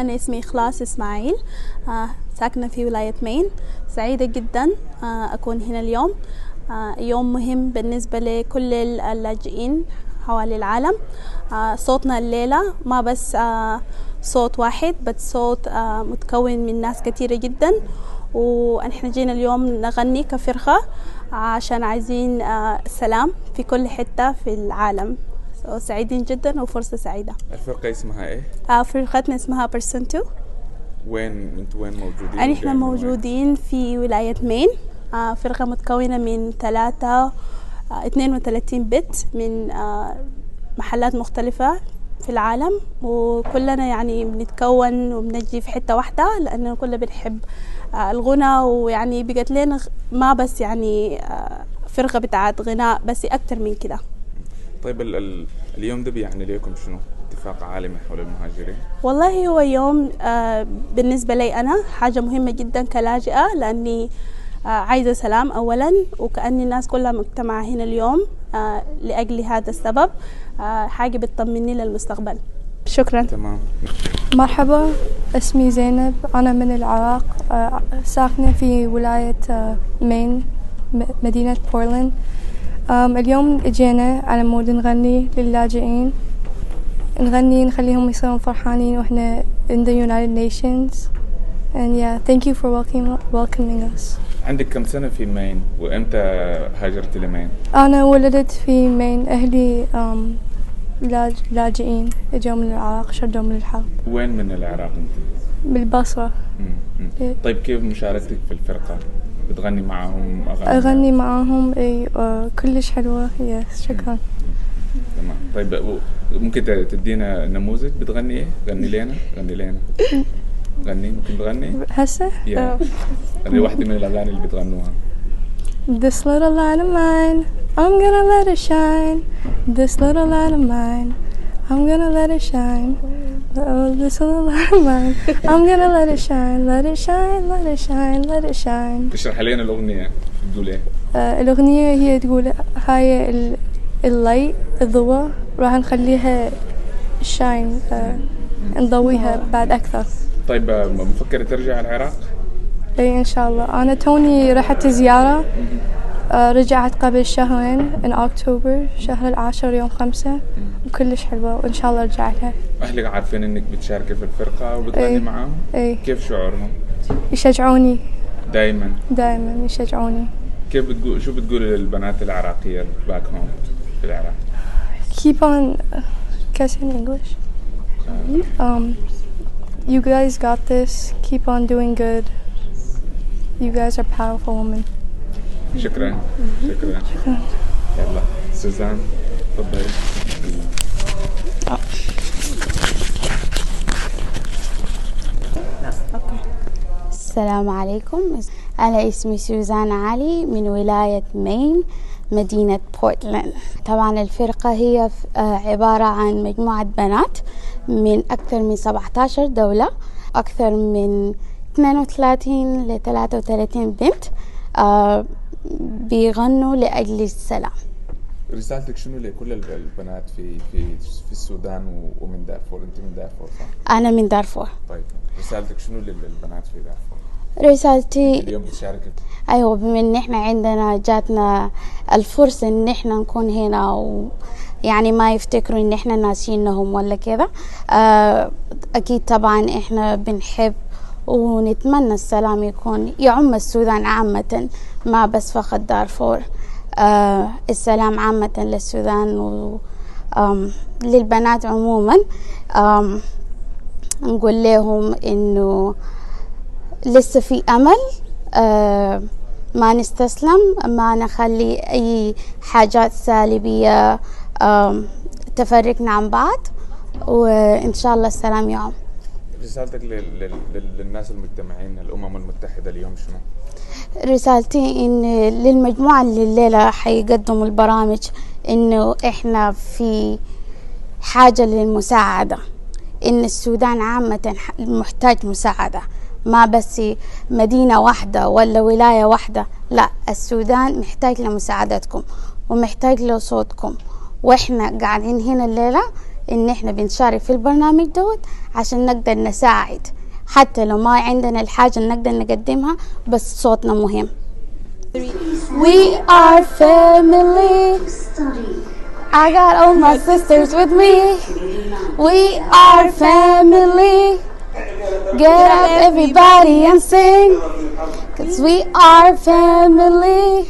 أنا اسمي إخلاص إسماعيل آه، ساكنة في ولاية مين. سعيدة جدا آه، أكون هنا اليوم. آه، يوم مهم بالنسبة لكل اللاجئين حوالي العالم. صوتنا الليلة ما بس صوت واحد بس صوت متكون من ناس كثيرة جدا. ونحن جينا اليوم نغني كفرقة عشان عايزين السلام في كل حتة في العالم. سعيدين جدا وفرصة سعيدة الفرقة اسمها إيه؟ آه، فرقتنا اسمها برسنتو وين أنتوا وين موجودين؟ يعني إحنا؟ موجودين في ولاية مين آه، فرقة متكونة من ثلاثة آه، 32 بت من آه، محلات مختلفة في العالم وكلنا يعني بنتكون وبنجي في حتة واحدة لأنه كلنا بنحب آه، الغنى ويعني بقت لنا ما بس يعني آه، فرقة بتاعت غناء بس أكتر من كده طيب ال ال اليوم ده بيعني ليكم شنو؟ اتفاق عالمي حول المهاجرين؟ والله هو يوم آه، بالنسبة لي أنا حاجة مهمة جدا كلاجئة لأني آه، عايزة سلام أولا وكأن الناس كلها مجتمعة هنا اليوم آه، لأجل هذا السبب آه، حاجة بتطمني للمستقبل. شكرا. تمام. مرحبا اسمي زينب أنا من العراق آه، ساكنة في ولاية آه، مين مدينة بورلاند آم، اليوم إجينا على مود نغني للاجئين نغني نخليهم يصيرون فرحانين وإحنا in the United Nations and yeah thank you for welcoming, welcoming us عندك كم سنة في مين؟ وإمتى هاجرت لمين؟ أنا ولدت في مين أهلي لاجئين إجوا من العراق شردوا من الحرب وين من العراق أنت؟ بالبصرة. طيب كيف مشاركتك في الفرقة؟ بتغني معهم أغاني؟ أغني معاهم إي آه، كلش حلوة يس شكرا. تمام. طيب ممكن تدينا نموذج بتغني إيه؟ غني لنا غني لنا غني ممكن تغني؟ هسه؟ غني واحدة من الأغاني اللي بتغنوها. This little light of mine I'm gonna let it shine. This little light of mine I'm gonna let it shine. This little light of mine. I'm gonna let it shine Let it shine, let it shine, let it shine. اشرح لنا الأغنية بتقول إيه؟ آه، الأغنية هي تقول هاي ال- الليت الضوء راح نخليها شاين نضويها بعد أكثر. طيب آه، مفكرة ترجع العراق؟ اي إن شاء الله. أنا توني رحت زيارة. آه، رجعت قبل شهرين in اكتوبر شهر العاشر يوم خمسة. وكلش حلوة وإن شاء الله أرجع لها. أهلك عارفين إنك بتشاركي في الفرقة وبتغني إيه. معاهم؟ اي كيف شعورهم؟ يشجعوني. دائما دائما يشجعوني. كيف بتقول شو بتقولي للبنات العراقية باك هوم في العراق؟ keep on say in English um you guys got this. Keep on doing good. You guys are powerful women. شكرا. شكرا. يلا. سوزان تفضلي. السلام عليكم. أنا اسمي سوزان علي من ولاية مين مدينة بورتلاند. طبعا الفرقة هي آه، عبارة عن مجموعة بنات من أكثر من 17 دولة أكثر من 32 ل 33 بنت. آه، بيغنوا لأجل السلام. رسالتك شنو لكل الب- البنات في في في السودان ومن دارفور؟ انت من دارفور صح؟ أنا من دارفور. طيب. رسالتك شنو للبنات في دارفور؟ رسالتي اليوم بتشاركي أيوه بما إن إحنا عندنا جاتنا الفرصه إن إحنا نكون هنا و يعني ما يفتكروا إن إحنا ناسينهم ولا كذا آه، أكيد طبعا إحنا بنحب ونتمنى السلام يكون يعم السودان عامة ما بس فقط دارفور. آه، السلام عامة للسودان و آم، للبنات عموما. نقول لهم إنه لسه في أمل. آه ما نستسلم ما نخلي أي حاجات سالبية آم، تفرقنا عن بعض. وإن شاء الله السلام يعم. رسالتك لل- لل- لل- للناس المجتمعين الأمم المتحدة اليوم شنو؟ رسالتي إن للمجموعة اللي الليلة حيقدموا البرامج إنه إحنا في حاجة للمساعدة إن السودان عامة محتاج مساعدة ما بس مدينة واحدة ولا ولاية واحدة لا السودان محتاج لمساعدتكم ومحتاج لصوتكم وإحنا قاعدين هنا الليلة إن إحنا بنشارك في البرنامج دوت عشان نقدر نساعد حتى لو ما عندنا الحاجة اللي نقدر نقدمها بس صوتنا مهم We are family I got all my sisters with me We are family Get up everybody and sing Cause we are family